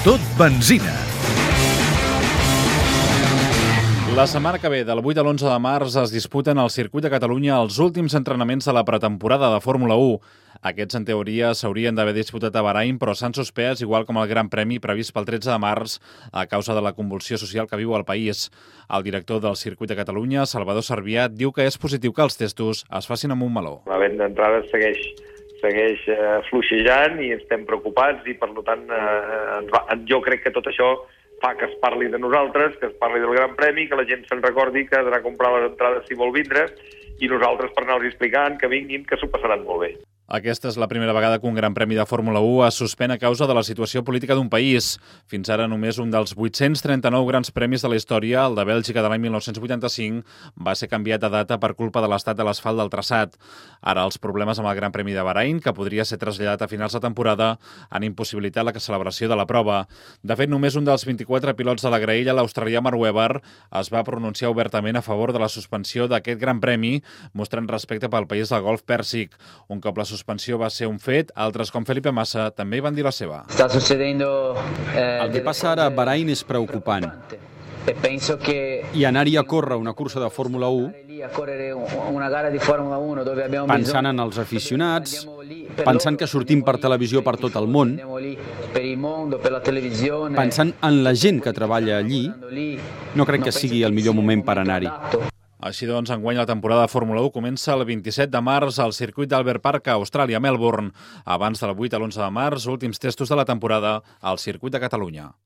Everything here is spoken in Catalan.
Benzina. La setmana que ve, del 8 a l'11 de març, es disputen al Circuit de Catalunya els últims entrenaments de la pretemporada de Fórmula 1. Aquests, en teoria, s'haurien d'haver disputat a Bahrain, però s'han suspès, igual com el Gran Premi previst pel 13 de març, a causa de la convulsió social que viu el país. El director del Circuit de Catalunya, Salvador Servià, diu que és positiu que els testos es facin amb un meló. La venda d'entrada segueix segueix eh, fluixejant i estem preocupats i, per tant, eh, va, jo crec que tot això fa que es parli de nosaltres, que es parli del Gran Premi, que la gent se'n recordi que ha d'anar a comprar les entrades si vol vindre, i nosaltres per anar-los explicant que vinguin, que s'ho passaran molt bé. Aquesta és la primera vegada que un Gran Premi de Fórmula 1 es suspèn a causa de la situació política d'un país. Fins ara només un dels 839 grans premis de la història, el de Bèlgica de l'any 1985, va ser canviat de data per culpa de l'estat de l'asfalt del traçat. Ara els problemes amb el Gran Premi de Bahrain, que podria ser traslladat a finals de temporada, han impossibilitat la celebració de la prova. De fet, només un dels 24 pilots de la graella, l'australià Mark Webber, es va pronunciar obertament a favor de la suspensió d'aquest Gran Premi, mostrant respecte pel país del golf pèrsic. Un cop la suspensió va ser un fet, altres com Felipe Massa també hi van dir la seva. Eh, El que passa ara a Bahrain és preocupant. E penso che I anar-hi a córrer una cursa de Fórmula 1 lì a correre una gara di Formula 1 dove abbiamo pensant en els aficionats, pensant que sortim per televisió per tot el món, pensant en la gent que treballa allí, no crec que sigui el millor moment per anar-hi. Així doncs, enguany la temporada de Fórmula 1 comença el 27 de març al circuit d'Albert Park a Austràlia, Melbourne. Abans del 8 a l'11 de març, últims testos de la temporada al circuit de Catalunya.